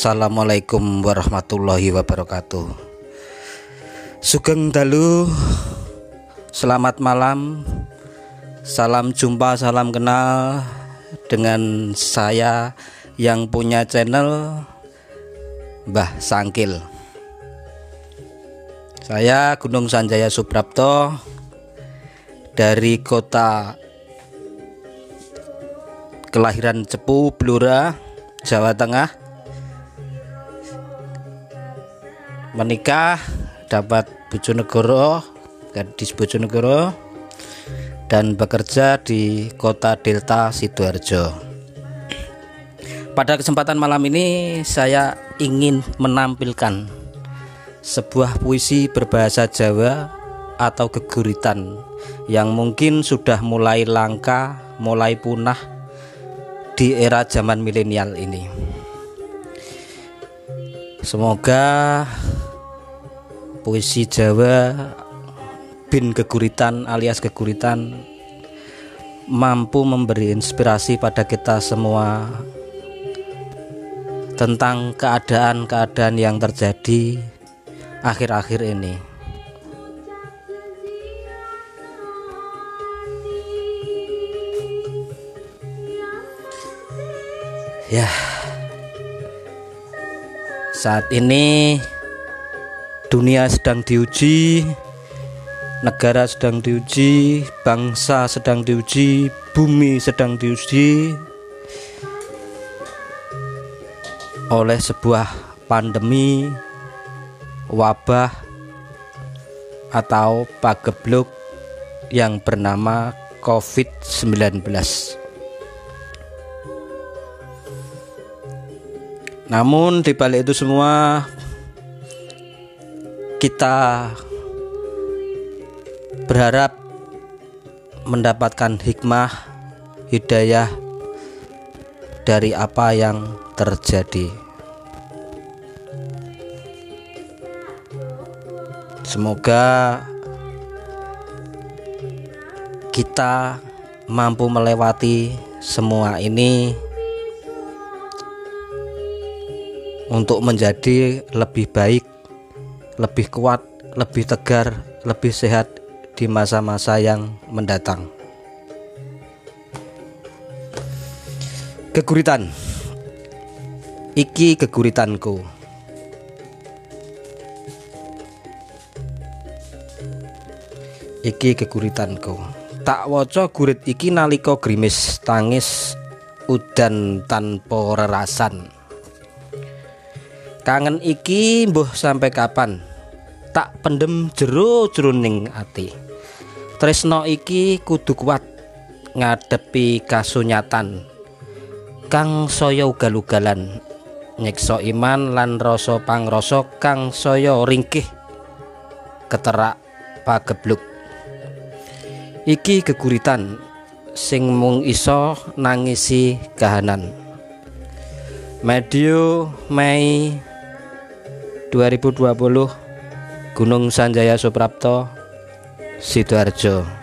Assalamualaikum warahmatullahi wabarakatuh. Sugeng Dalu Selamat malam. Salam jumpa, salam kenal Dengan saya yang punya channel Mbah Sangkil. Saya Gunung Sanjaya Suprapto Dari kota Kelahiran Cepu, Blora, Jawa Tengah menikah dapat Bojonegoro gadis Bojonegoro dan bekerja di kota Delta Sidoarjo pada kesempatan malam ini saya ingin menampilkan sebuah puisi berbahasa Jawa atau keguritan yang mungkin sudah mulai langka, mulai punah di era zaman milenial ini. Semoga puisi Jawa bin keguritan alias keguritan mampu memberi inspirasi pada kita semua tentang keadaan-keadaan yang terjadi akhir-akhir ini. Ya. Saat ini dunia sedang diuji, negara sedang diuji, bangsa sedang diuji, bumi sedang diuji oleh sebuah pandemi, wabah, atau pagebluk yang bernama COVID-19. Namun di balik itu semua kita berharap mendapatkan hikmah hidayah dari apa yang terjadi. Semoga kita mampu melewati semua ini untuk menjadi lebih baik lebih kuat, lebih tegar, lebih sehat di masa-masa yang mendatang. Keguritan. Iki keguritanku. Iki keguritanku. Tak waca gurit iki nalika grimis tangis udan tanpa rerasan Kangen iki mbuh sampai kapan? Tak pendem jero jroning ati. Tresno iki kudu kuat ngadepi kasunyatan. Kang saya ugal-ugalan nyekso iman lan rasa pangrasa kang saya ringkih. Keterak pagebluk. Iki geguritan sing mung iso nangisi kahanan. Medio Mei 2020 Gunung Sanjaya Suprapto Sidoarjo